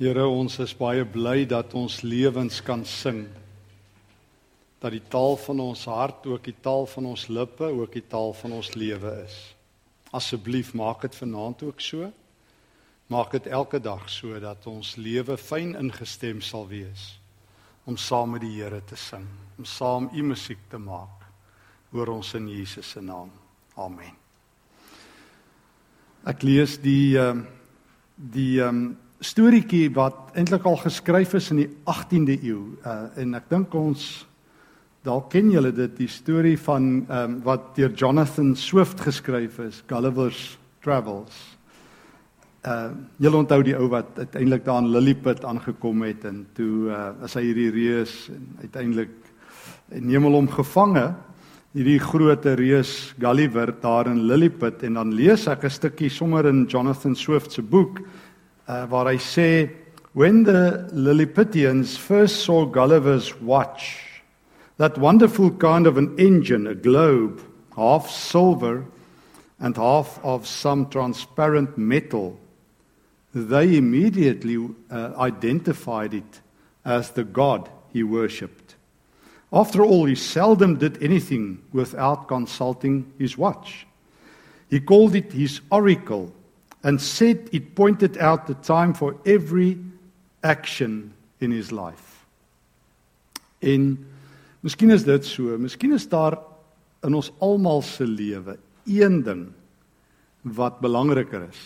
Here, ons is baie bly dat ons lewens kan sing. Dat die taal van ons hart ook die taal van ons lippe, ook die taal van ons lewe is. Asseblief maak dit vanaand ook so. Maak dit elke dag so dat ons lewe fyn ingestem sal wees om saam met die Here te sing, om saam u musiek te maak. Hoor ons in Jesus se naam. Amen. Ek lees die ehm die ehm storieetjie wat eintlik al geskryf is in die 18de eeu. Uh en ek dink ons dalk ken julle dit die storie van ehm um, wat deur Jonathan Swift geskryf is, Gulliver's Travels. Uh julle onthou die ou wat uiteindelik daar in Lilliput aangekom het en toe uh as hy hierdie reus en uiteindelik neem hom gevange hierdie groot reus Gulliver daar in Lilliput en dan lees ek 'n stukkie sommer in Jonathan Swift se boek uh, waar hy sê when the Lilliputians first saw Gulliver's watch that wonderful kind of an engine a globe half silver and half of some transparent metal they immediately uh, identified it as the god he worshipped. After all he seldom did anything without consulting his watch. He called it his oracle and said it pointed out the time for every action in his life. En miskien is dit so, miskien is daar in ons almal se lewe een ding wat belangriker is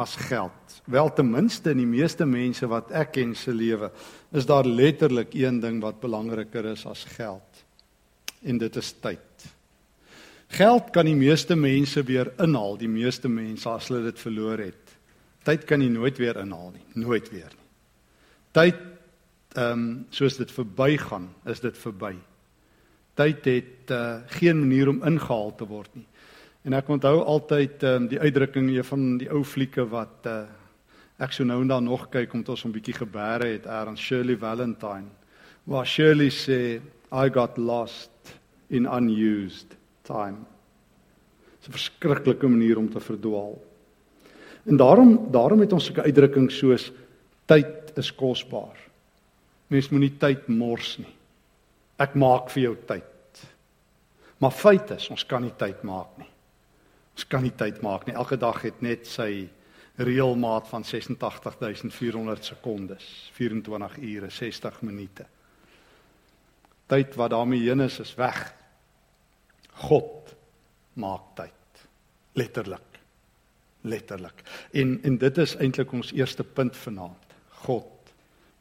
as geld. Wel ten minste in die meeste mense wat ek ken se lewe, is daar letterlik een ding wat belangriker is as geld. En dit is tyd. Geld kan die meeste mense weer inhaal, die meeste mense as hulle dit verloor het. Tyd kan jy nooit weer inhaal nie, nooit weer nie. Tyd ehm um, soos dit verbygaan, is dit verby. Tyd het uh, geen manier om ingehaal te word nie. En ek onthou altyd um, die uitdrukking van die ou flieke wat uh, ek so nou en dan nog kyk omdat ons 'n bietjie gebeere het, Aaron Shirley Valentine. Waar Shirley sê I got lost in unused time. Dis 'n verskriklike manier om te verdwaal. En daarom daarom het ons 'n uitdrukking soos tyd is kosbaar. Mens moenie tyd mors nie. Ek maak vir jou tyd. Maar feit is, ons kan nie tyd maak nie. Ons kan nie tyd maak nie. Elke dag het net sy reëlmaat van 86400 sekondes, 24 ure, 60 minute. Tyd wat daarmee heen is, is weg. God maak tyd. Letterlik. Letterlik. En en dit is eintlik ons eerste punt vanaand. God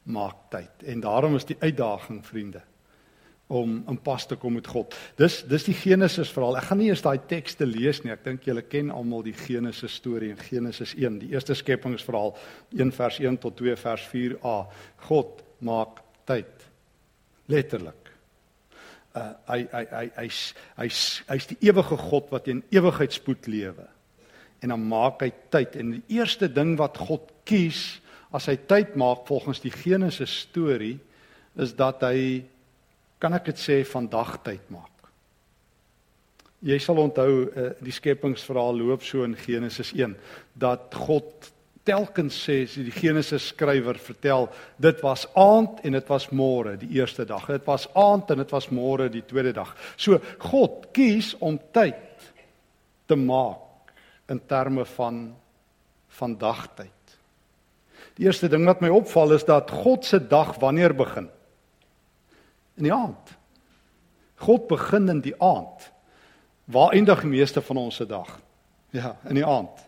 maak tyd. En daarom is die uitdaging, vriende, om in pas te kom met God. Dis dis die Genesis verhaal. Ek gaan nie eers daai tekste lees nie. Ek dink julle ken almal die Genesis storie in Genesis 1, die eerste skepingsverhaal 1 vers 1 tot 2 vers 4a. God maak tyd. Letterlik uh, hy hy hy hy's hy's hy's die ewige God wat in ewigheid spoed lewe. En dan maak hy tyd en die eerste ding wat God kies as hy tyd maak volgens die Genesis storie is dat hy kan ek dit sê vandag tyd maak. Jy sal onthou uh, die skepingsverhaal loop so in Genesis 1 dat God telkens sê die Genesis skrywer vertel dit was aand en dit was môre die eerste dag. Dit was aand en dit was môre die tweede dag. So God kies om tyd te maak in terme van van dagtyd. Die eerste ding wat my opval is dat God se dag wanneer begin? In die aand. God begin in die aand. Waar eindig die meeste van ons se dag? Ja, in die aand.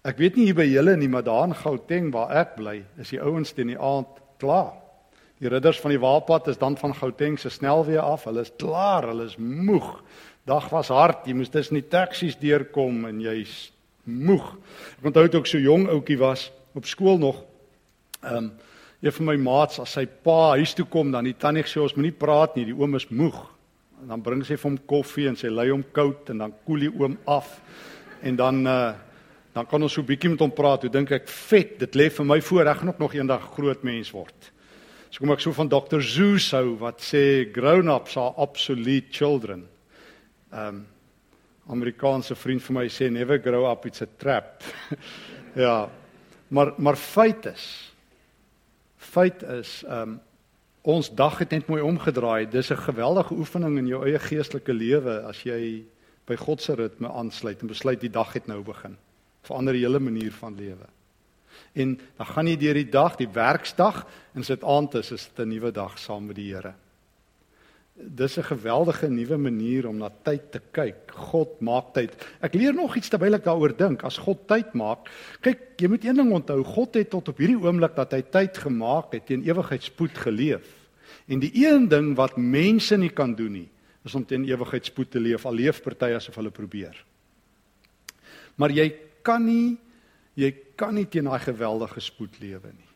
Ek weet nie hier by julle nie, maar daar in Gauteng waar ek bly, is die ouens teen die aand klaar. Die ridders van die Waalpad is dan van Gauteng se snelweë af. Hulle is klaar, hulle is moeg. Dag was hard. Jy moes tussen die taksies deurkom en jy's moeg. Ek onthou toe ek so jong ouetjie was op skool nog. Ehm um, een van my maats as sy pa huis toe kom dan die tannie sê ons moenie praat nie, die oom is moeg. En dan bring sy vir hom koffie en sy lei hom koud en dan koel die oom af. En dan uh dan kan ons so bietjie met hom praat. Hoe dink ek vet, dit lê vir my voor ek ook nog eendag groot mens word. So kom ek so van Dr. Zeus hou wat sê grown-ups are obsolete children. Um Amerikaanse vriend vir my sê never grow up it's a trap. ja. Maar maar feit is feit is, um, ons dag het net mooi omgedraai. Dis 'n geweldige oefening in jou eie geestelike lewe as jy by God se ritme aansluit en besluit die dag het nou begin. Verander die hele manier van lewe. En dan gaan jy deur die dag, die werksdag en sit aand is dit 'n nuwe dag saam met die Here dis 'n geweldige nuwe manier om na tyd te kyk. God maak tyd. Ek leer nog iets terwyl ek daaroor dink. As God tyd maak, kyk, jy moet een ding onthou, God het tot op hierdie oomblik dat hy tyd gemaak het, teen ewigheidsspoed geleef. En die een ding wat mense nie kan doen nie, is om teen ewigheidsspoed te leef. Al leef party asof hulle probeer. Maar jy kan nie jy kan nie teen daai geweldige spoed lewe nie.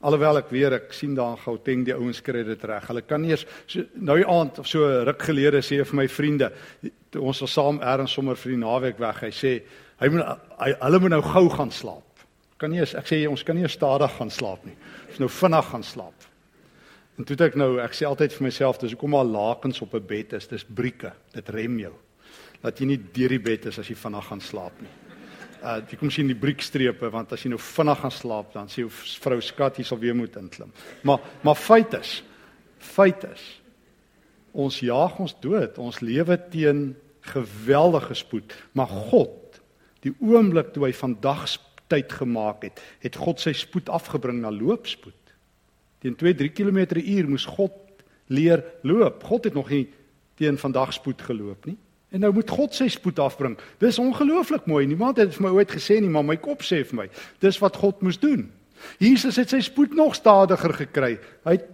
Alhoewel ek weer ek sien daar in Gauteng die ouens kry dit reg. Hulle kan nie eers so, nou die aand of so ruk gelede sê vir my vriende, ons was saam eers sommer vir die naweek weg. Hy sê hy moet hy, hulle moet nou gou gaan slaap. Kan nie eens ek sê ons kan nie stadig gaan slaap nie. Ons nou vinnig gaan slaap. En toe ek nou ek sê altyd vir myself, dis hoekom al lakens op 'n bed is, dis brieke. Dit rem jou. Dat jy nie deur die bed is as jy vinnig gaan slaap nie uh jy kom sien die briekstrepe want as jy nou vinnig gaan slaap dan sê jou vrou skat jy sal weer moet inklim. Maar maar feit is feit is ons jaag ons dood. Ons lewe teen geweldige spoed, maar God die oomblik toe hy vandag tyd gemaak het, het God sy spoed afgebring na loopspoed. Teen 2-3 km/h moes God leer loop. God het nog nie teen vandag spoed geloop nie. En nou moet God sy spoed afbring. Dis ongelooflik mooi. Niemand het vir my ooit gesê nie, maar my kop sê vir my, dis wat God moes doen. Jesus het sy spoed nog stadiger gekry. Hy het,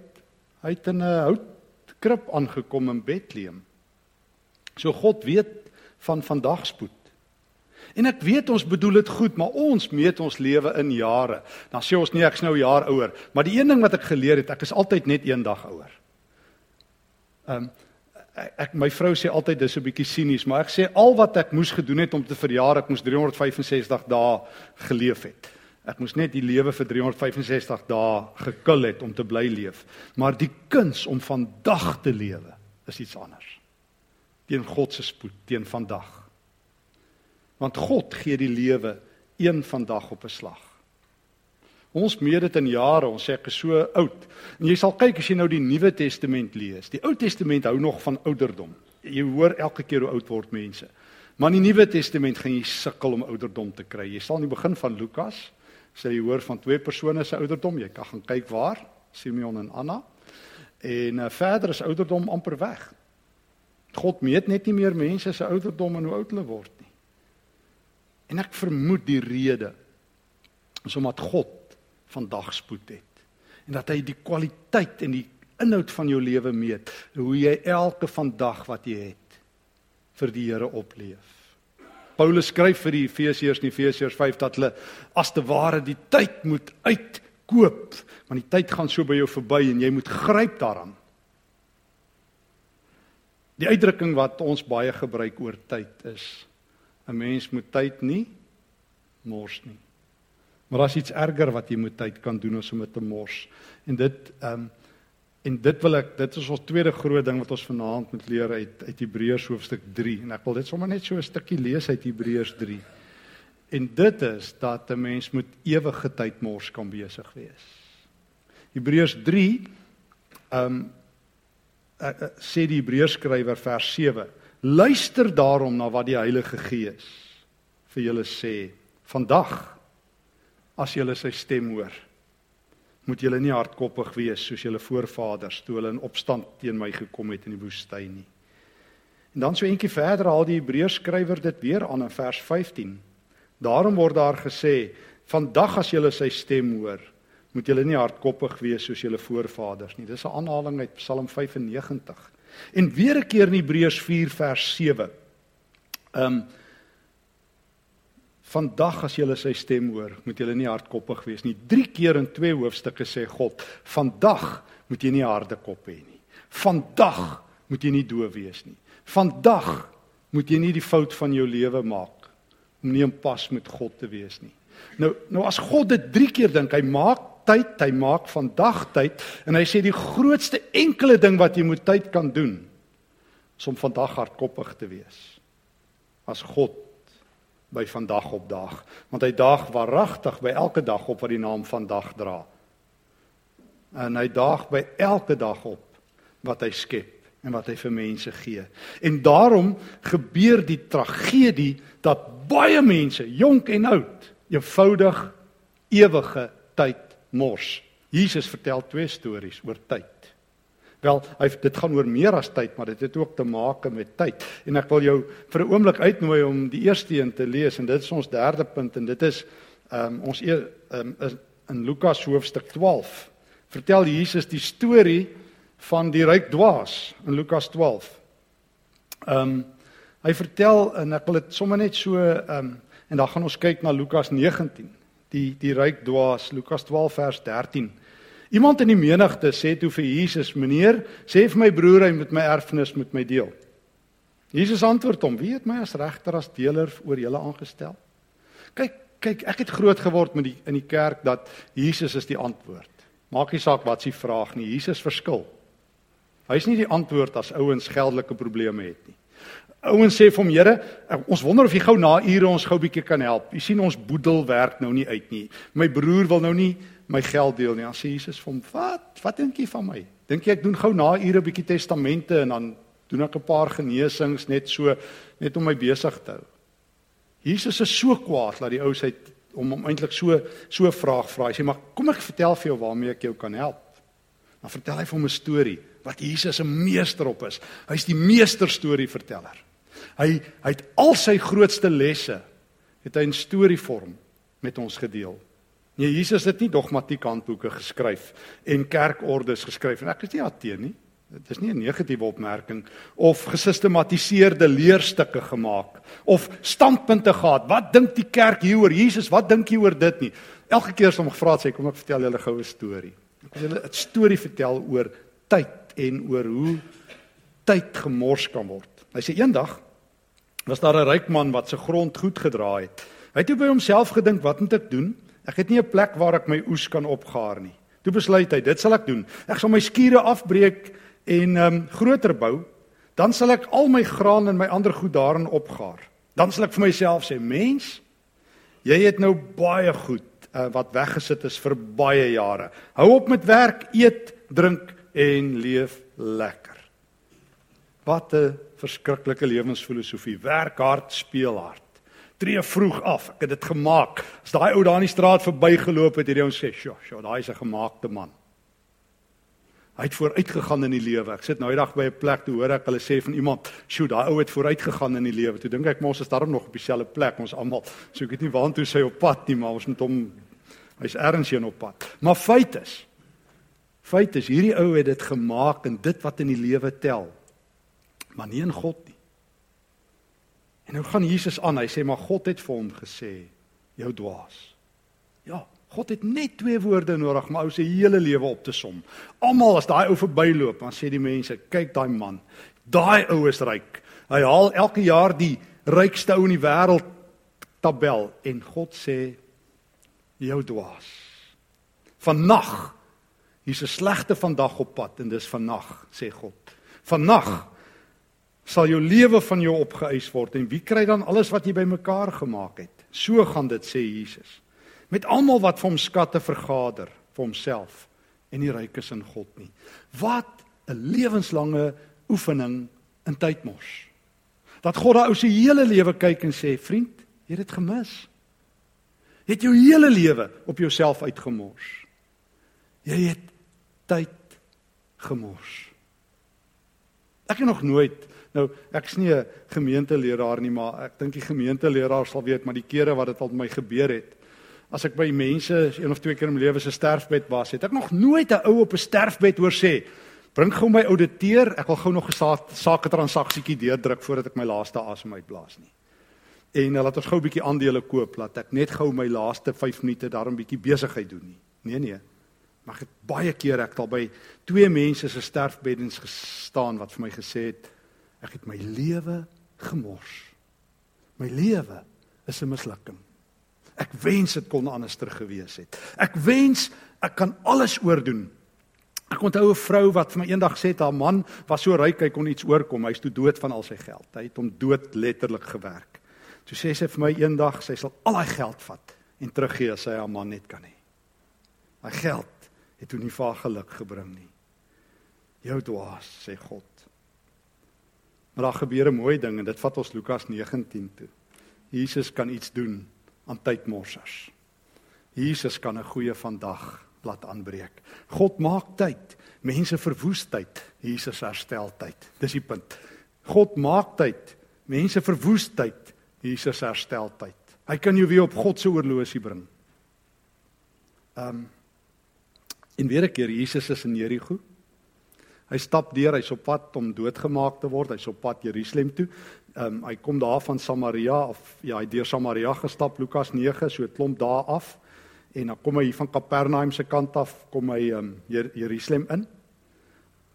hy het in 'n houtkrib aangekom in Bethlehem. So God weet van vandag spoed. En ek weet ons bedoel dit goed, maar ons meet ons lewe in jare. Dan sê ons nie ek's nou jaar ouer, maar die een ding wat ek geleer het, ek is altyd net een dag ouer. Ehm um, ek my vrou sê altyd dis 'n bietjie sinies, maar ek sê al wat ek moes gedoen het om te verjaar, ek moes 365 dae geleef het. Ek moes net die lewe vir 365 dae gekil het om te bly leef. Maar die kuns om vandag te lewe is iets anders. Teen God se spoed, teen vandag. Want God gee die lewe een vandag op 'n slag. Ons meet dit in jare, ons sê ek is so oud. En jy sal kyk as jy nou die Nuwe Testament lees. Die Ou Testament hou nog van ouderdom. Jy hoor elke keer hoe oud word mense. Maar in die Nuwe Testament gaan jy sukkel om ouderdom te kry. Jy sal in die begin van Lukas sê jy hoor van twee persone se ouderdom. Jy kan gaan kyk waar, Simeon en Anna. En uh, verder is ouderdom amper weg. God meet net nie meer mense se ouderdom en hoe oud hulle word nie. En ek vermoed die rede is omdat God vandag spoed het. En dat hy die kwaliteit en die inhoud van jou lewe meet, hoe jy elke vandag wat jy het vir die Here opleef. Paulus skryf vir die Efesiërs in Efesiërs 5 dat hulle as te ware die tyd moet uitkoop, want die tyd gaan so by jou verby en jy moet gryp daaraan. Die uitdrukking wat ons baie gebruik oor tyd is 'n mens moet tyd nie mors nie. Maar daar's iets erger wat jy met tyd kan doen as om dit te mors. En dit ehm um, en dit wil ek dit is ons tweede groot ding wat ons vanaand moet leer uit uit Hebreërs hoofstuk 3 en ek wil dit sommer net so 'n stukkie lees uit Hebreërs 3. En dit is dat 'n mens moet ewige tyd mors kan besig wees. Hebreërs 3 ehm um, uh, sê die Hebreërs skrywer vers 7 Luister daarom na wat die Heilige Gees vir julle sê vandag as julle sy stem hoor. Moet julle nie hardkoppig wees soos julle voorvaders toe hulle in opstand teen my gekom het in die woestyn nie. En dan so eentjie verder haal die Hebreërs skrywer dit weer aan in vers 15. Daarom word daar gesê: "Vandag as julle sy stem hoor, moet julle nie hardkoppig wees soos julle voorvaders nie." Dis 'n aanhaling uit Psalm 95. En weer 'n keer in Hebreërs 4 vers 7. Ehm um, Vandag as jy sy stem hoor, moet jy nie hardkoppig wees nie. 3 keer in 2 hoofstukke sê God, vandag moet jy nie harde kop hê nie. Vandag moet jy nie doof wees nie. Vandag moet jy nie die fout van jou lewe maak om nie in pas met God te wees nie. Nou nou as God dit 3 keer dink, hy maak tyd, hy maak vandag tyd en hy sê die grootste enkele ding wat jy moet tyd kan doen is om vandag hardkoppig te wees. As God by vandag op dag want hy daag waaragtig by elke dag op wat die naam vandag dra en hy daag by elke dag op wat hy skep en wat hy vir mense gee. En daarom gebeur die tragedie dat baie mense, jonk en oud, eenvoudig ewige tyd mors. Jesus vertel twee stories oor tyd. Wel, hy dit gaan oor meer as tyd, maar dit het ook te maak met tyd. En ek wil jou vir 'n oomblik uitnooi om die eerste een te lees en dit is ons derde punt en dit is ehm um, ons ehm um, in Lukas hoofstuk 12. Vertel Jesus die storie van die ryk dwaas in Lukas 12. Ehm um, hy vertel en ek wil dit sommer net so ehm um, en dan gaan ons kyk na Lukas 19. Die die ryk dwaas Lukas 12 vers 13. Iemand in die menigte sê toe vir Jesus: "Meneer, sê vir my broer hy moet my erfenis met my deel." Jesus antwoord hom: "Wie het my as regter as deler oor julle aangestel?" Kyk, kyk, ek het groot geword met die in die kerk dat Jesus is die antwoord. Maak nie saak wat s'ie vraag nie, Jesus verskil. Hy's nie die antwoord as ouens geldelike probleme het nie. Ouens sê vir hom, Here, ons wonder of jy gou na ure ons gou bietjie kan help. Jy sien ons boedel werk nou nie uit nie. My broer wil nou nie my geld deel nie. Dan sê Jesus vir hom, "Wat? Wat dink jy van my? Dink jy ek doen gou na ure bietjie testamente en dan doen ek 'n paar genesings net so net om my besig te hou?" Jesus is so kwaad dat die ou sê om hom eintlik so so 'n vraag vra. Hy sê, "Maar kom ek vertel vir jou waarmee ek jou kan help." Dan vertel hy vir hom 'n storie wat Jesus 'n meester op is. Hy's die meester storieverteller. Hy hy het al sy grootste lesse het hy in storievorm met ons gedeel. Nee, Jesus het nie dogmatiek handboeke geskryf en kerkordes geskryf en ek is nie ateen nie. Dit is nie 'n negatiewe opmerking of gesistematiseerde leerstukke gemaak of standpunte gehad. Wat dink die kerk hieroor? Jesus, wat dink jy oor dit nie? Elke keer as hom gevra het, sê kom ek vertel julle goue storie. Ek wil julle 'n storie vertel oor tyd en oor hoe tyd gemors kan word. Hy sê eendag was daar 'n ryk man wat sy grond goed gedra het. Hy het toe by homself gedink, wat moet ek doen? Ek het nie 'n plek waar ek my oes kan opgaar nie. Toe besluit hy, dit sal ek doen. Ek sal my skure afbreek en ehm um, groter bou. Dan sal ek al my graan en my ander goed daarin opgaar. Dan sal ek vir myself sê, mens, jy het nou baie goed uh, wat weggesit is vir baie jare. Hou op met werk, eet, drink en leef lekker. Wat 'n verskriklike lewensfilosofie. Werk hard, speel hard. Tree vroeg af. Ek het dit gemaak. As daai ou daar in die straat verbygeloop het, het hy ons sê, "Sjoe, sjoe, daai is 'n gemaakte man." Hy het vooruit gegaan in die lewe. Ek sit nou die dag by 'n plek toe hoor ek hulle sê van iemand, "Sjoe, daai ou het vooruit gegaan in die lewe." Toe dink ek, "Maar ons is darm nog op dieselfde plek, ons almal." So ek weet nie waartoe sy op pad nie, maar ons moet hom hy's ergens hier op pad. Maar feit is, Feit is hierdie ou het dit gemaak en dit wat in die lewe tel. Maar nie in God nie. En nou gaan Jesus aan. Hy sê maar God het vir hom gesê, jou dwaas. Ja, God het net twee woorde nodig om ou se hele lewe op te som. Almal as daai ou verbyloop, dan sê die mense, kyk daai man. Daai ou is ryk. Hy haal elke jaar die rykste ou in die wêreld tabel en God sê jou dwaas. Vannag Hier's 'n slegte vandag op pad en dis vannag, sê God. Vannag sal jou lewe van jou opgeëis word en wie kry dan alles wat jy bymekaar gemaak het? So gaan dit sê Jesus. Met almal wat vir hom skatte vergader vir homself en nie ryk is in God nie. Wat 'n lewenslange oefening in tydmors. Dat God daai ou se hele lewe kyk en sê, "Vriend, jy het dit gemis." Jy het jou hele lewe op jouself uitgemors. Jy het tyd gemors. Ek het nog nooit nou ek's nie 'n gemeenteleraar nie, maar ek dink die gemeenteleraar sal weet maar die kere wat dit al met my gebeur het. As ek by mense een of twee keer in my lewe se sterfbed was, het ek nog nooit 'n ou op 'n sterfbed hoor sê: "Bring gou my ouditeur, ek wil gou nog 'n sake transaksietjie deurdruk voordat ek my laaste asem uitblaas nie." En uh, laat ons gou 'n bietjie aandele koop, laat ek net gou my laaste 5 minute daarom bietjie besigheid doen nie. Nee nee. Maar ek baie keer ek al by twee mense se sterfbeddens gestaan wat vir my gesê het ek het my lewe gemors. My lewe is 'n mislukking. Ek wens dit kon anders ter gewees het. Ek wens ek kan alles oordoen. Ek onthou 'n vrou wat vir my eendag sê haar man was so ryk hy kon iets oorkom. Hy's toe dood van al sy geld. Hy het hom dood letterlik gewerk. Toe sê sy vir my eendag sy sal al haar geld vat en teruggee as sy haar man net kan hê. Hy geld het toe nie vir haar geluk gebring nie. Jou dwaas, sê God. Maar daar gebeur 'n mooi ding en dit vat ons Lukas 19 toe. Jesus kan iets doen aan tydmorsers. Jesus kan 'n goeie vandag laat aanbreek. God maak tyd. Mense verwoes tyd. Jesus herstel tyd. Dis die punt. God maak tyd. Mense verwoes tyd. Jesus herstel tyd. Hy kan jou weer op God se oorlosie bring. Ehm um, en weer 'n keer Jesus is in Jerigo. Hy stap deur, hy's op pad om doodgemaak te word. Hy's op pad Jerusalem toe. Ehm um, hy kom daar van Samaria of ja, hy deur Samaria gestap Lukas 9, so klomp daar af. En dan kom hy van Kapernaum se kant af, kom hy ehm um, Jer Jerusalem in.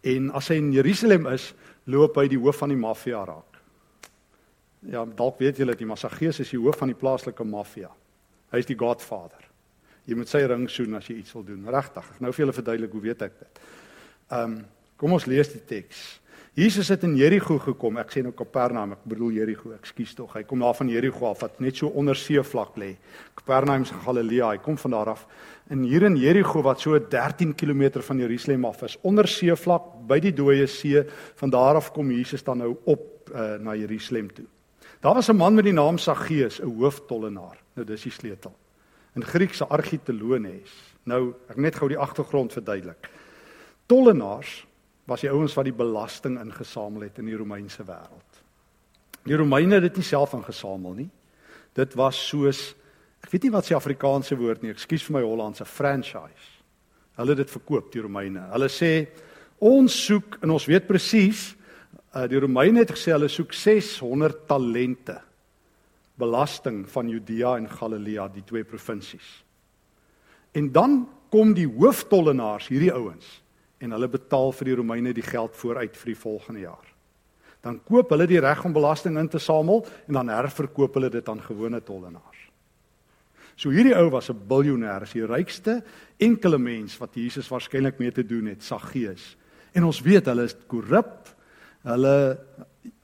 En as hy in Jerusalem is, loop hy die hoof van die maffia raak. Ja, dalk weet julle dat die Massagees is die hoof van die plaaslike maffia. Hy is die Godfather. Jy moet sy ring soen as jy iets wil doen. Regtig. Ek nou vir julle verduidelik hoe weet ek dit. Ehm um, Kom ons lees die teks. Jesus het in Jerigo gekom. Ek sê nou Kapernaum, ek bedoel Jerigo. Ekskuus tog. Hy kom daar van Jerigo af wat net so onder see vlak lê. Kapernaum se Galilea. Hy kom van daar af. En hier in Jerigo wat so 13 km van Jerusalem af is, onder see vlak by die dooie see, van daar af kom Jesus dan nou op uh, na Jerusalem toe. Daar was 'n man met die naam Saggeus, 'n hooftollenaar. Nou dis die sleutel. In Griekse argitelones. Nou, ek net gou die agtergrond verduidelik. Tollenaars was die ouens wat die belasting ingesamel het in die Romeinse wêreld. Die Romeine het dit nie self ingesamel nie. Dit was soos ek weet nie wat se Afrikaanse woord nie, ekskuus vir my Hollandse franchise. Hulle het dit verkoop die Romeine. Hulle sê ons soek en ons weet presies uh, die Romeine het gesê hulle soek 600 talente belasting van Judea en Galilea, die twee provinsies. En dan kom die hooftollenaars, hierdie ouens en hulle betaal vir die Romeine die geld vooruit vir die volgende jaar. Dan koop hulle die reg om belasting in te samel en dan herverkoop hulle dit aan gewone tollenaars. So hierdie ou was 'n biljoenêr, die rykste enkele mens wat Jesus waarskynlik mee te doen het, Saggeus. En ons weet hulle is korrup. Hulle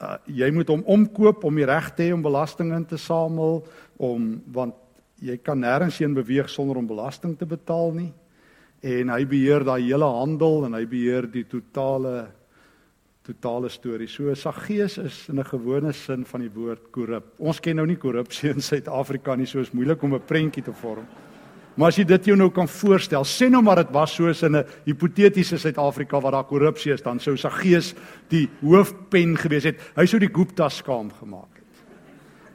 uh, jy moet hom omkoop om die reg te hê om belasting in te samel om want jy kan nêrens heen beweeg sonder om belasting te betaal nie en hy beheer daai hele handel en hy beheer die totale totale storie. So Saggeus is in 'n gewone sin van die woord korrup. Ons ken nou nie korrupsie in Suid-Afrika nie, so is moeilik om 'n prentjie te vorm. Maar as jy dit jou nou kan voorstel, sê nou maar dit was soos in 'n hipotetiese Suid-Afrika waar daar korrupsie is, dan sou Saggeus die hoofpen gewees het. Hy sou die Gupta skaam gemaak het.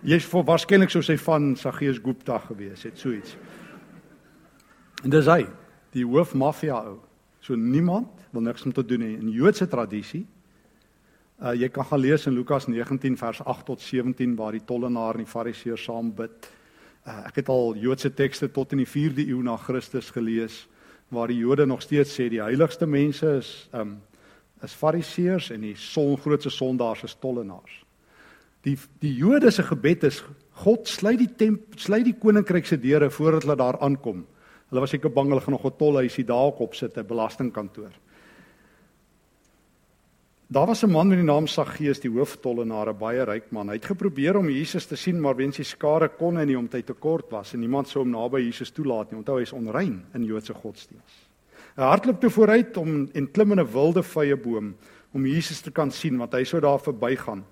Jy's vir waarskynlik sou sy van Saggeus Gupta gewees het, so iets. En dis hy die hoofmafia ou. So niemand wil niks met te doen hê in Joodse tradisie. Uh jy kan gaan lees in Lukas 19 vers 8 tot 17 waar die tollenaar en die fariseer saam bid. Uh ek het al Joodse tekste tot in die 4de eeu na Christus gelees waar die Jode nog steeds sê die heiligste mense is um is fariseërs en die son grootste sondaars is tollenaars. Die die Jode se gebed is God sluit die temp sluit die koninkryk se deure voordat hulle daar aankom. Hulle was seker bang hulle gaan nog 'n tolhuisie daar op sit, 'n belastingkantoor. Daar was 'n man met die naam Saggeus, die hooftollenaar, 'n baie ryk man. Hy het geprobeer om Jesus te sien, maar wens hy skare kon hy nie omdat hy te kort was en niemand sou hom naby Jesus toelaat nie. Onthou hy is onrein in Joodse godsdiens. Hy hardloop toe vooruit om en klim in 'n wilde vye boom om Jesus te kan sien want hy sou daar verbygaan.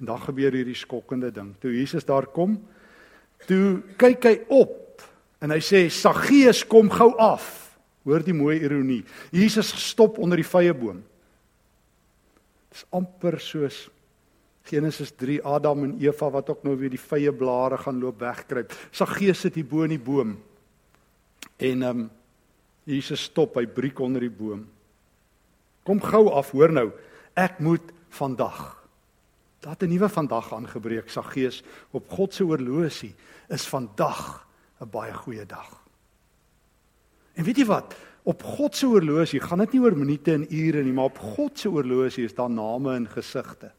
En dan gebeur hierdie skokkende ding. Toe Jesus daar kom, toe kyk hy op En hy sê Saggeus kom gou af. Hoor die mooi ironie. Jesus stop onder die vrye boom. Dis amper soos Genesis 3 Adam en Eva wat ook nou weer die vrye blare gaan loop wegkruip. Saggeus sit hier bo in die boom. En ehm um, Jesus stop, hy breek onder die boom. Kom gou af, hoor nou. Ek moet vandag. Dat 'n nuwe vandag aangebreek, Saggeus, op God se oorlosie is vandag 'n baie goeie dag. En weet jy wat? Op God se oorlosie gaan dit nie oor minute en ure nie, maar op God se oorlosie is daar name en gesigte.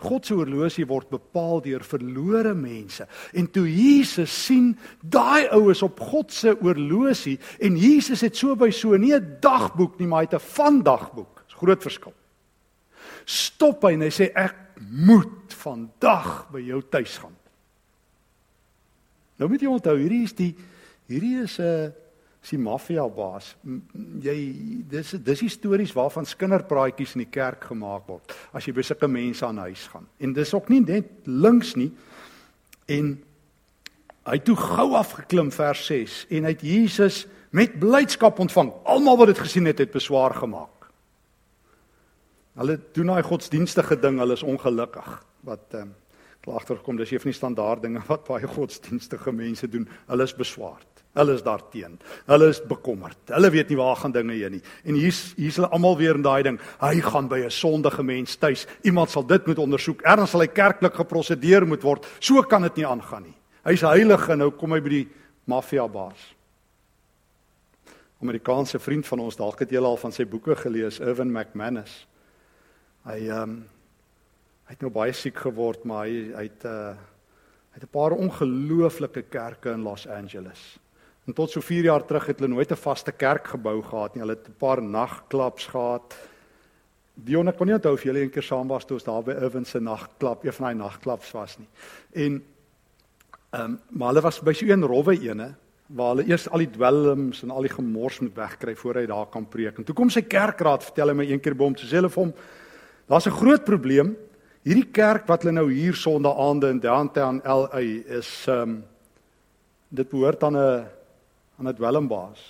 God se oorlosie word bepaal deur verlore mense. En toe Jesus sien daai oues op God se oorlosie en Jesus het so by so nie 'n dagboek nie, maar hy het 'n vandagboek. Dis groot verskil. Stop hy en hy sê ek moet vandag by jou tuis gaan. Nou moet jy onthou, hierdie is die hierdie is 'n is die maffia baas. Jy dis dis stories waarvan skinderpraatjies in die kerk gemaak word as jy by sulke mense aan huis gaan. En dis ook nie net links nie. En hy het toe gou afgeklim vers 6 en hy het Jesus met blydskap ontvang. Almal wat dit gesien het, het beswaar gemaak. Hulle doen daai godsdienstige ding, hulle is ongelukkig wat ehm um, klaar agterkom dis een van die standaard dinge wat baie godsdienstige mense doen. Hulle is beswaard. Hulle is daarteen. Hulle is bekommerd. Hulle weet nie waar gaan dinge heen nie. En hier's hier's hulle almal weer in daai ding. Hy gaan by 'n sondige mens tuis. Iemand sal dit moet ondersoek. Erns sal hy kerklik geprosedeer moet word. So kan dit nie aangaan nie. Hy's heilig en nou kom hy by die maffia baas. Amerikaanse vriend van ons dalk het julle al van sy boeke gelees, Irvin McManus. Hy ehm um, hy het nou baie siek geword, maar hy hy het uh hy het 'n paar ongelooflike kerke in Los Angeles. En tot so 4 jaar terug het hulle nooit 'n vaste kerk gebou gehad nie. Hulle het 'n paar nagklaps gehad. Dion ek kon nie onthou of julle eendag saam was toe ons daar by Irvin se nagklap, een van daai nagklaps was nie. En ehm um, maar hulle was by so 'n rowwe ene waar hulle eers al die dwelms en al die gemors moet wegkry voor hy daar kan preek. En toe kom sy kerkraad vertel hy my een keer by hom sê hulle vir hom daar's 'n groot probleem. Hierdie kerk wat hulle nou hier Sondag aande in downtown LA is um, dit behoort aan 'n aan 'n dwelmbaas.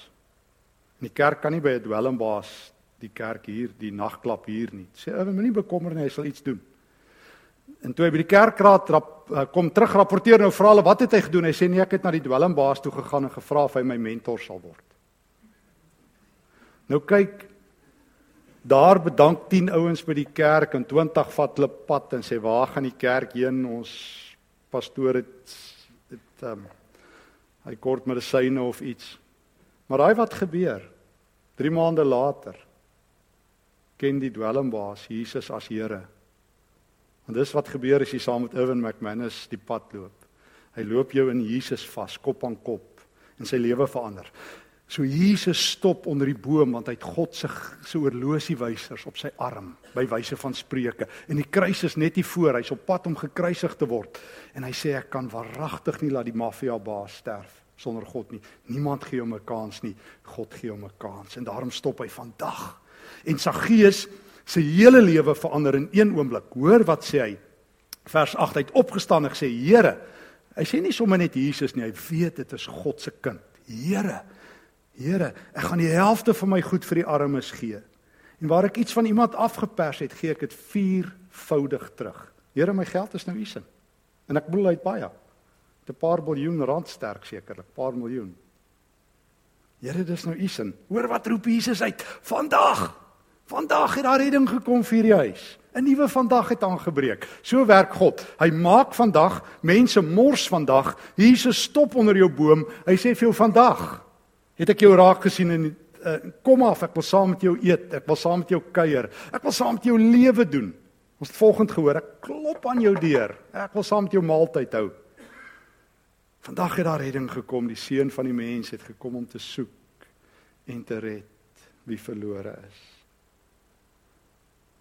En die kerk kan nie by 'n dwelmbaas die kerk hier, die nagklap hier nie. Sê ou, moenie bekommer nie, hy sal iets doen. En toe hy by die kerkraad rap, uh, kom terug rapporteer nou vra hulle wat het hy gedoen? Hy sê nee, ek het na die dwelmbaas toe gegaan en gevra of hy my mentor sal word. Nou kyk daar bedank 10 ouens by die kerk en 20 vat hulle pad en sê waar gaan die kerk heen? Ons pastoor het ehm um, hy kort medisyne of iets. Maar daai wat gebeur 3 maande later ken die dwelmbaas Jesus as Here. En dis wat gebeur as jy saam met Irwin McManus die pad loop. Hy loop jou in Jesus vas, kop aan kop en sy lewe verander. So Jesus stop onder die boom want hy het God se se oorlosiewysers op sy arm by wyse van spreuke. En die kruis is net hier voor hy's op pad om gekruisig te word. En hy sê ek kan waaragtig nie laat die maffia baas sterf sonder God nie. Niemand gee hom 'n kans nie. God gee hom 'n kans. En daarom stop hy vandag. En Saggeus se hele lewe verander in een oomblik. Hoor wat sê hy. Vers 8 hy het opgestaan en gesê Here hy sê nie sommer net Jesus nie hy weet dit is God se kind. Here Here, ek gaan die helfte van my goed vir die armes gee. En waar ek iets van iemand afgepers het, gee ek dit viervoudig terug. Here, my geld is nou u sin. En ek bedoel uit baie. 'n paar miljoen rand sterk sekerlik, paar miljoen. Here, dis nou u sin. Hoor wat roep Jesus uit? Vandag. Vandag het daar redding gekom vir die huis. 'n Nuwe vandag het aangebreek. So werk God. Hy maak vandag mense mors vandag. Jesus stop onder jou boom. Hy sê vir jou vandag het ek jou raak gesien en uh, kom af, ek wil saam met jou eet, ek wil saam met jou kuier, ek wil saam met jou lewe doen. Ons het volgend gehoor, ek klop aan jou deur. Ek wil saam met jou maaltyd hou. Vandag het daar redding gekom, die seun van die mens het gekom om te soek en te red wie verlore is.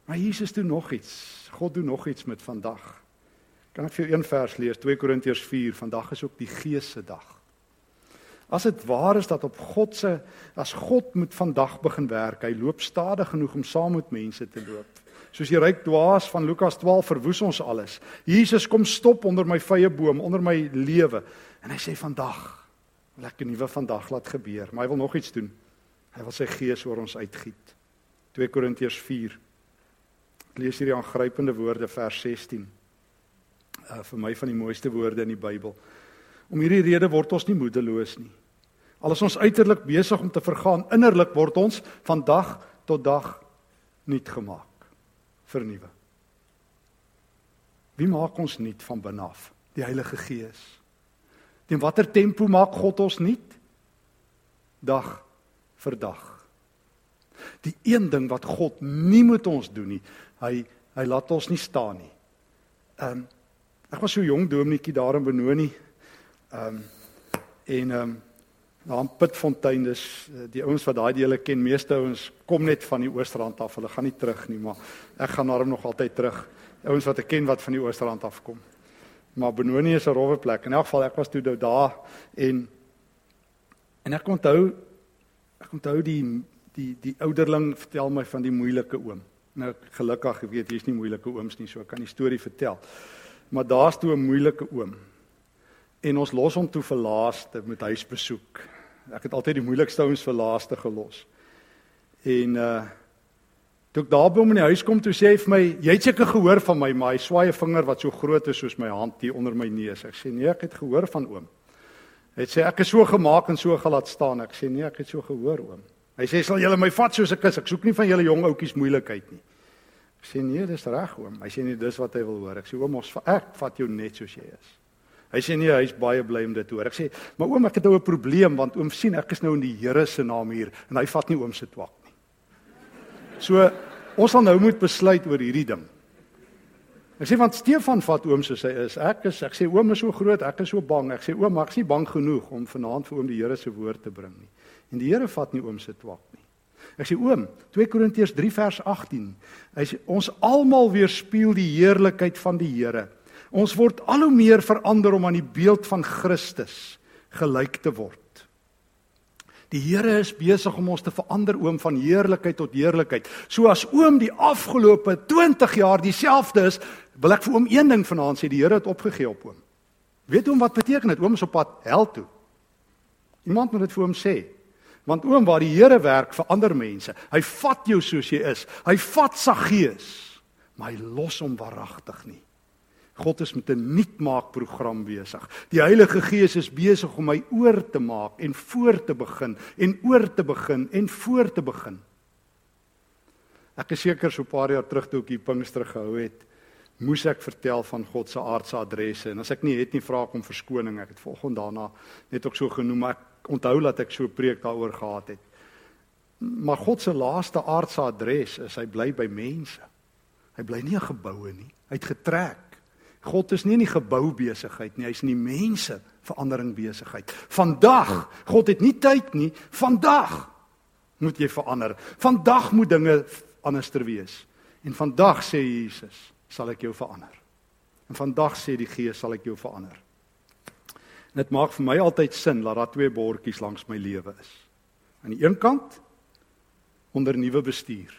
Maar Jesus doen nog iets. God doen nog iets met vandag. Kan ek vir jou een vers lees? 2 Korintiërs 4. Vandag is ook die Gees se dag. As dit waar is dat op God se as God moet vandag begin werk, hy loop stadig genoeg om saam met mense te loop. Soos die ryk dwaas van Lukas 12 verwoes ons alles. Jesus kom stop onder my vrye boom, onder my lewe en hy sê vandag wil ek 'n nuwe vandag laat gebeur, maar hy wil nog iets doen. Hy wil sy gees oor ons uitgiet. 2 Korintiërs 4. Ek lees hierdie aangrypende woorde vers 16. Uh vir my van die mooiste woorde in die Bybel. Om hierdie rede word ons nie moedeloos nie. Al is ons uiterlik besig om te vergaan, innerlik word ons van dag tot dag nuut gemaak, vernuwe. Wie maak ons nuut van binne af? Die Heilige Gees. Teen watter tempo maak God ons nuut? Dag vir dag. Die een ding wat God nie moet ons doen nie, hy hy laat ons nie staan nie. Ehm um, ek was so jong dominetjie daar in Benoni. Ehm um, en ehm um, daar in Pitfontein dis eh, die ouens wat daai dele ken, meeste ouens kom net van die Oosterrand af. Hulle gaan nie terug nie, maar ek gaan daarom nog altyd terug. Ouens wat ek ken wat van die Oosterrand af kom. Maar Benoni is 'n rowwe plek. In elk geval ek was toe daar en en ek onthou ek onthou die die die ouderling vertel my van die moeilike oom. Nou gelukkig, ek weet hier's nie moeilike ooms nie, so ek kan die storie vertel. Maar daar's toe 'n moeilike oom. En ons los hom toe vir laaste met huisbesoek. Ek het altyd die moeilikste ouens vir laaste gelos. En uh toe ek daar by hom in die huis kom, toe sê hy vir my, "Jy het seker gehoor van my, maar hy swaai 'n vinger wat so groot is soos my hand hier onder my neus." Ek sê, "Nee, ek het gehoor van oom." Hy sê, "Ek is so gemaak en so gelaat staan." Ek sê, "Nee, ek het so gehoor, oom." Hy sê, "Sal julle my vat soos 'n kus? Ek soek nie van julle jong ouetjies moeilikheid nie." Ek sê, "Nee, dis reg, oom." Hy sê, "Nee, dis wat hy wil hoor." Ek sê, "Oom, ons ek vat jou net soos jy is." Hy sê nee, hy's baie bly om dit te hoor. Ek sê, "Maar oom, ek het nou 'n probleem want oom sien ek is nou in die Here se naam hier en hy vat nie oom se twak nie." So ons sal nou moet besluit oor hierdie ding. Ek sê want Stefan vat oom soos hy is. Ek is ek sê oom is so groot, ek is so bang. Ek sê oom, maar ek is nie bang genoeg om vanaand vir oom die Here se woord te bring nie. En die Here vat nie oom se twak nie. Ek sê oom, 2 Korintiërs 3 vers 18. Hy sê ons almal weerspieël die heerlikheid van die Here. Ons word al hoe meer verander om aan die beeld van Christus gelyk te word. Die Here is besig om ons te verander oom van heerlikheid tot heerlikheid. So as oom die afgelope 20 jaar dieselfde is, wil ek vir oom een ding vanaand sê, die Here het opgegee op oom. Weet oom wat beteken dit? Oom is op pad hel toe. Iemand moet dit vir oom sê. Want oom waar die Here werk vir ander mense, hy vat jou soos jy is. Hy vat sa gees, maar hy los hom waaragtig nie. God is met 'n nuutmaakprogram besig. Die Heilige Gees is besig om my oor te maak en voor te begin en oor te begin en voor te begin. Ek is seker so 'n paar jaar terug toe ek hier Pinkster gehou het, moes ek vertel van God se aardse adresse en as ek nie het nie vra ek om verskoning. Ek het volgende daarna net ook so genoem, maar ek onthou dat ek so preek daaroor gehad het. Maar God se laaste aardse adres is hy bly by mense. Hy bly nie in geboue nie. Hy het getrek God is nie in die gebou besigheid nie, hy's in die mense verandering besigheid. Vandag, God het nie tyd nie, vandag moet jy verander. Vandag moet dinge anderster wees. En vandag sê Jesus, sal ek jou verander. En vandag sê die Gees sal ek jou verander. En dit maak vir my altyd sin dat daar twee bordjies langs my lewe is. Aan die een kant onder nuwe bestuur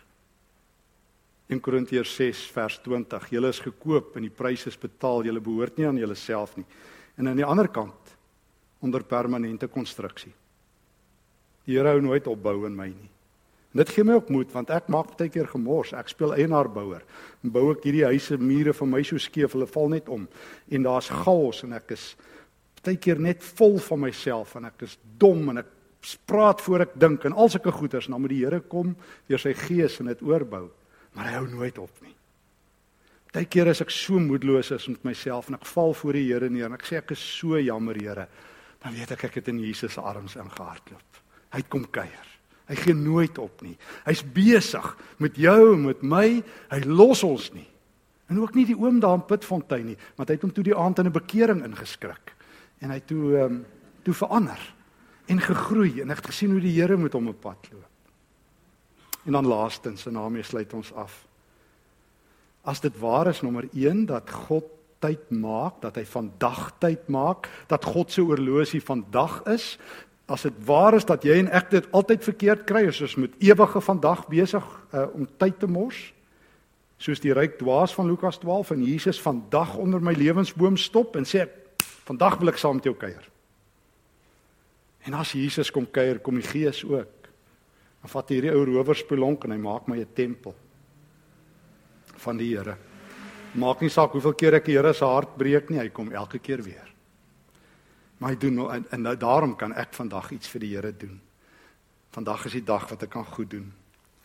1 Korintiërs 6 vers 20. Julle is gekoop en die prys is betaal. Julle behoort nie aan julleself nie. En aan die ander kant onder permanente konstruksie. Die Here hou nooit opbou in my nie. En dit gee my ook moed want ek maak baie keer gemors. Ek speel eienaarbouer. En bou ek hierdie huise mure vir my so skeef, hulle val net om. En daar's chaos en ek is baie keer net vol van myself en ek is dom en ek praat voor ek dink en al sulke goeters dan moet die Here kom deur sy gees en dit oorbou maar hy hou nooit op nie. Partykeer as ek so moedeloos is met myself en ek val voor die Here neer en ek sê ek is so jammer Here, dan weet ek ek het in Jesus arms ingehardloop. Hy kom kuier. Hy gee nooit op nie. Hy's besig met jou en met my. Hy los ons nie. En ook nie die oom daar in Pitfontein nie, want hy het hom toe die aand in 'n bekering ingeskrik en hy toe ehm um, toe verander en gegroei en ek het gesien hoe die Here met hom op pad loop. En dan laastens, en daarmee sluit ons af. As dit waar is nommer 1 dat God tyd maak, dat hy vandag tyd maak, dat God se oorlosie vandag is, as dit waar is dat jy en ek dit altyd verkeerd kry, is ons met ewige vandag besig uh, om tyd te mors, soos die ryk dwaas van Lukas 12 en Jesus vandag onder my lewensboom stop en sê vandag wil ek saam met jou kuier. En as Jesus kom kuier, kom die Gees ook. Dan vat hierdie ou rowerspelonk en hy maak my 'n tempel van die Here. Maak nie saak hoeveel keer ek die Here se hart breek nie, hy kom elke keer weer. Maar hy doen nou en, en nou daarom kan ek vandag iets vir die Here doen. Vandag is die dag wat ek kan goed doen.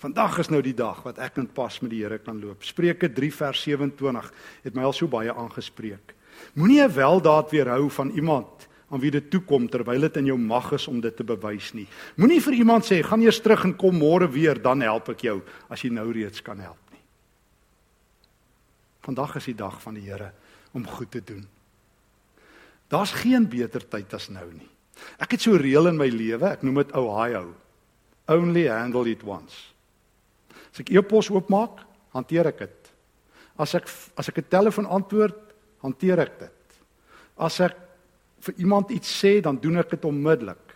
Vandag is nou die dag wat ek in pas met die Here kan loop. Spreuke 3 vers 27 het my al so baie aangespreek. Moenie 'n weldaad weerhou van iemand aan wie dit toe kom terwyl dit in jou mag is om dit te bewys nie. Moenie vir iemand sê gaan eers terug en kom môre weer dan help ek jou as jy nou reeds kan help nie. Vandag is die dag van die Here om goed te doen. Daar's geen beter tyd as nou nie. Ek het so 'n reël in my lewe, ek noem dit Ohio. Only handle it once. As ek e-pos oopmaak, hanteer ek dit. As ek as ek 'n telefoon antwoord, hanteer ek dit. As ek vir iemand iets sê, dan doen ek dit onmiddellik.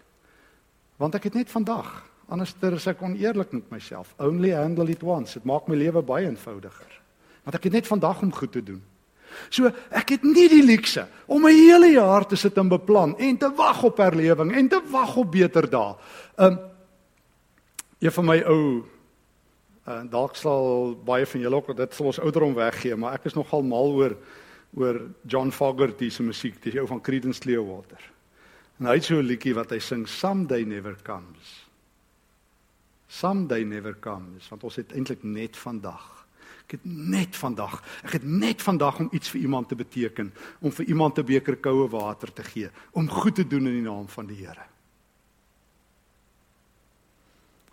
Want ek het net vandag. Anders ter is ek oneerlik met myself. Only handle it once. Dit maak my lewe baie eenvoudiger. Want ek het net vandag om goed te doen. So ek het nie die luukse om 'n hele jaar te sit en beplan en te wag op herlewing en te wag op beter dae. Um een van my ou uh, dalk sal baie van julle ook dit sal ons ouderdom weggee, maar ek is nogal mal oor oor John Fogerty se musiek, dis ou van Creedence Clearwater. En hy het so 'n liedjie wat hy sing Someday Never Comes. Someday never comes, want ons het eintlik net vandag. Ek het net vandag. Ek het net vandag om iets vir iemand te beteken, om vir iemand 'n beker koue water te gee, om goed te doen in die naam van die Here.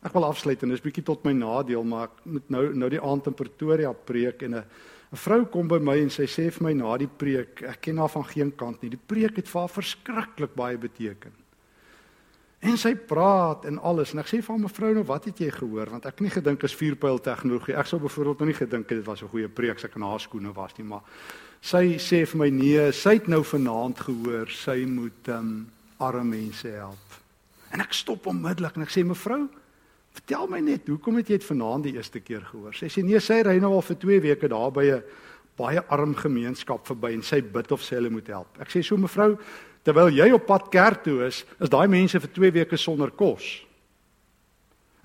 Ek wil afsluit en dis bietjie tot my nadeel, maar ek moet nou nou die aand in Pretoria preek en 'n 'n vrou kom by my en sy sê vir my na die preek, ek ken haar van geen kant nie. Die preek het vir haar verskriklik baie beteken. En sy praat en alles en ek sê vir haar mevrou nou wat het jy gehoor want ek het nie gedink is vuurpyl tegnologie. Ek sou byvoorbeeld nou nie gedink dit was 'n goeie preek as ek in haar skoene was nie, maar sy sê vir my nee, sy het nou vanaand gehoor sy moet um, arme mense help. En ek stop onmiddellik en ek sê mevrou, vertel my net, hoekom het jy dit vanaand die eerste keer gehoor? Sy sê nee, sy ry nou al vir 2 weke daar by 'n baie arm gemeenskap verby en sy bid of sy hulle moet help. Ek sê so mevrou, terwyl jy op pad kerk toe is, is daai mense vir 2 weke sonder kos.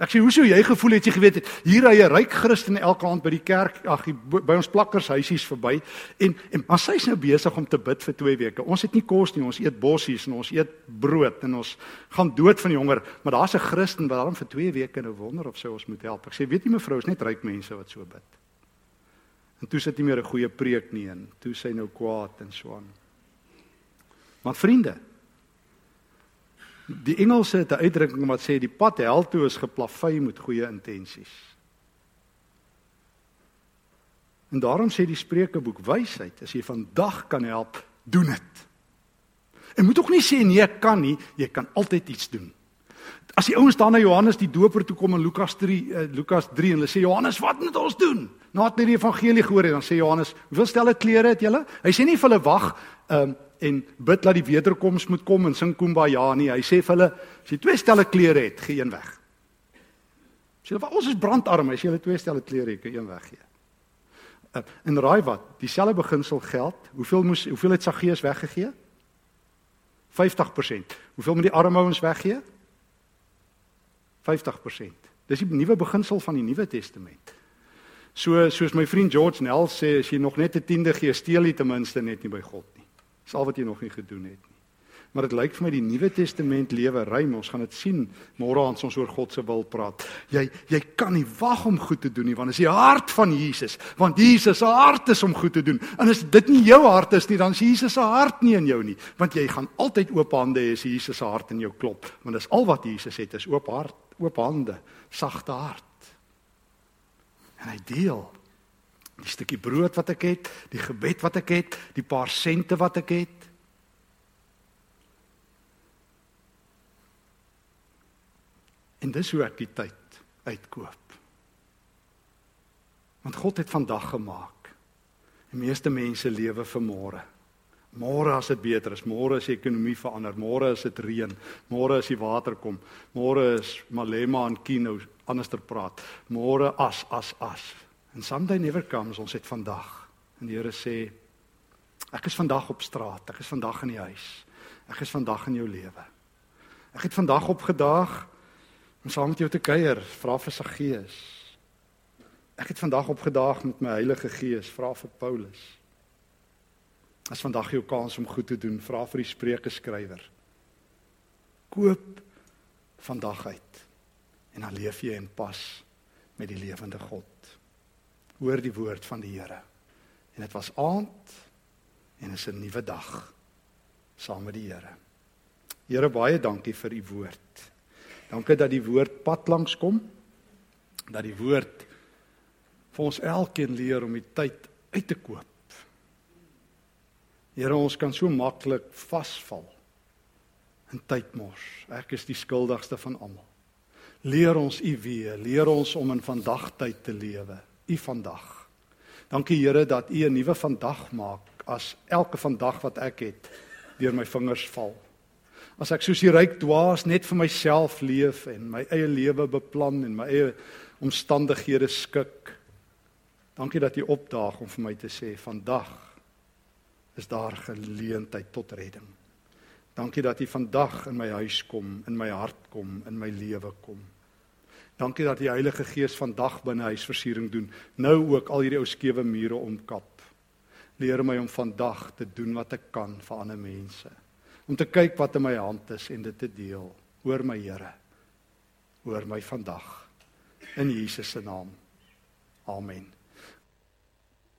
Ek sê hoe sou jy gevoel het jy geweet het hier ry 'n ryk Christen elke aand by die kerk, ag by ons plakkershuisies verby en en maar sy's nou besig om te bid vir 2 weke. Ons het nie kos nie, ons eet bossies en ons eet brood en ons gaan dood van die honger, maar daar's 'n Christen wat daarom vir 2 weke nou wonder of sy ons moet help. Ek sê weet jy mevrou, is net ryk mense wat so bid. En toe sit nie meer 'n goeie preek nie en toe sy nou kwaad en so aan. Maar vriende, die Engelse het 'n uitdrukking wat sê die pad hel toe is geplavei met goeie intensies. En daarom sê die Spreukeboek wysheid, as jy vandag kan help, doen dit. En moet ook nie sê nee, ek kan nie, jy kan altyd iets doen. As die ouens dan na Johannes die Doper toe kom in Lukas 3 uh, Lukas 3 en hulle sê Johannes, wat moet ons doen? Nadat hulle die evangelie gehoor het, dan sê Johannes, "Hoeveel stelle klere het julle?" Hy sê nie vir hulle wag, ehm um, en bid dat die wederkoms moet kom en sing kumbaya nie. Hy sê vir hulle as jy twee stelle klere het, gee een weg. Sê hulle ons is brandarm, as jy hulle twee stelle klere het, gee een weg gee. Uh, en raai wat, dieselfde beginsel geld. Hoeveel moes hoeveel het Saggeus weggegee? 50%. Hoeveel moet die arme ouens weggee? 50%. Dis die nuwe beginsel van die Nuwe Testament. So soos my vriend George Nell sê, as jy nog net 'n tiende gee, steel jy ten minste net nie by God nie. Dis al wat jy nog nie gedoen het nie. Maar dit lyk vir my die Nuwe Testament lewe ruim. Ons gaan dit sien môre as ons oor God se wil praat. Jy jy kan nie wag om goed te doen nie want dit is die hart van Jesus. Want Jesus se hart is om goed te doen. En as dit nie jou hart is nie, dan is Jesus se hart nie in jou nie. Want jy gaan altyd oop hande hê as Jesus se hart in jou klop. Want dis al wat Jesus het, is oop hart, oop hande, sagte hart. En hy deel die stukkie brood wat ek het, die gebed wat ek het, die paar sente wat ek het. En dis hoe ek die tyd uitkoop. Want God het vandag gemaak. Die meeste mense lewe vir môre. Môre as dit beter is, môre as die ekonomie verander, môre as dit reën, môre as die water kom, môre is Malema en Kino anderster praat. Môre as as as. And someday never comes ons het vandag. En die Here sê ek is vandag op straat, ek is vandag in die huis. Ek is vandag in jou lewe. Ek het vandag opgedaag om saam met jou te kuier, vra vir sy gees. Ek het vandag opgedaag met my Heilige Gees, vra vir Paulus. As vandag jou kans om goed te doen, vra vir die Spreuke skrywer. Koop vandag uit en dan leef jy in pas met die lewende God hoor die woord van die Here. En dit was aand en is 'n nuwe dag saam met die Here. Here baie dankie vir u woord. Dankie dat die woord pad langs kom. Dat die woord vir ons elkeen leer om die tyd uit te koop. Here ons kan so maklik vasval in tydmors. Ek is die skuldigste van almal. Leer ons u weer, leer ons om in vandag tyd te lewe u vandag. Dankie Here dat u 'n nuwe vandag maak as elke vandag wat ek het deur my vingers val. As ek soos die ryk dwaas net vir myself leef en my eie lewe beplan en my eie omstandighede skik. Dankie dat U opdaag om vir my te sê vandag is daar geleentheid tot redding. Dankie dat U vandag in my huis kom, in my hart kom, in my lewe kom. Dankie dat die Heilige Gees vandag binne huisversiering doen. Nou ook al hierdie ou skewe mure omkap. Leer my om vandag te doen wat ek kan vir ander mense. Om te kyk wat in my hand is en dit te deel. Hoor my Here. Hoor my vandag. In Jesus se naam. Amen.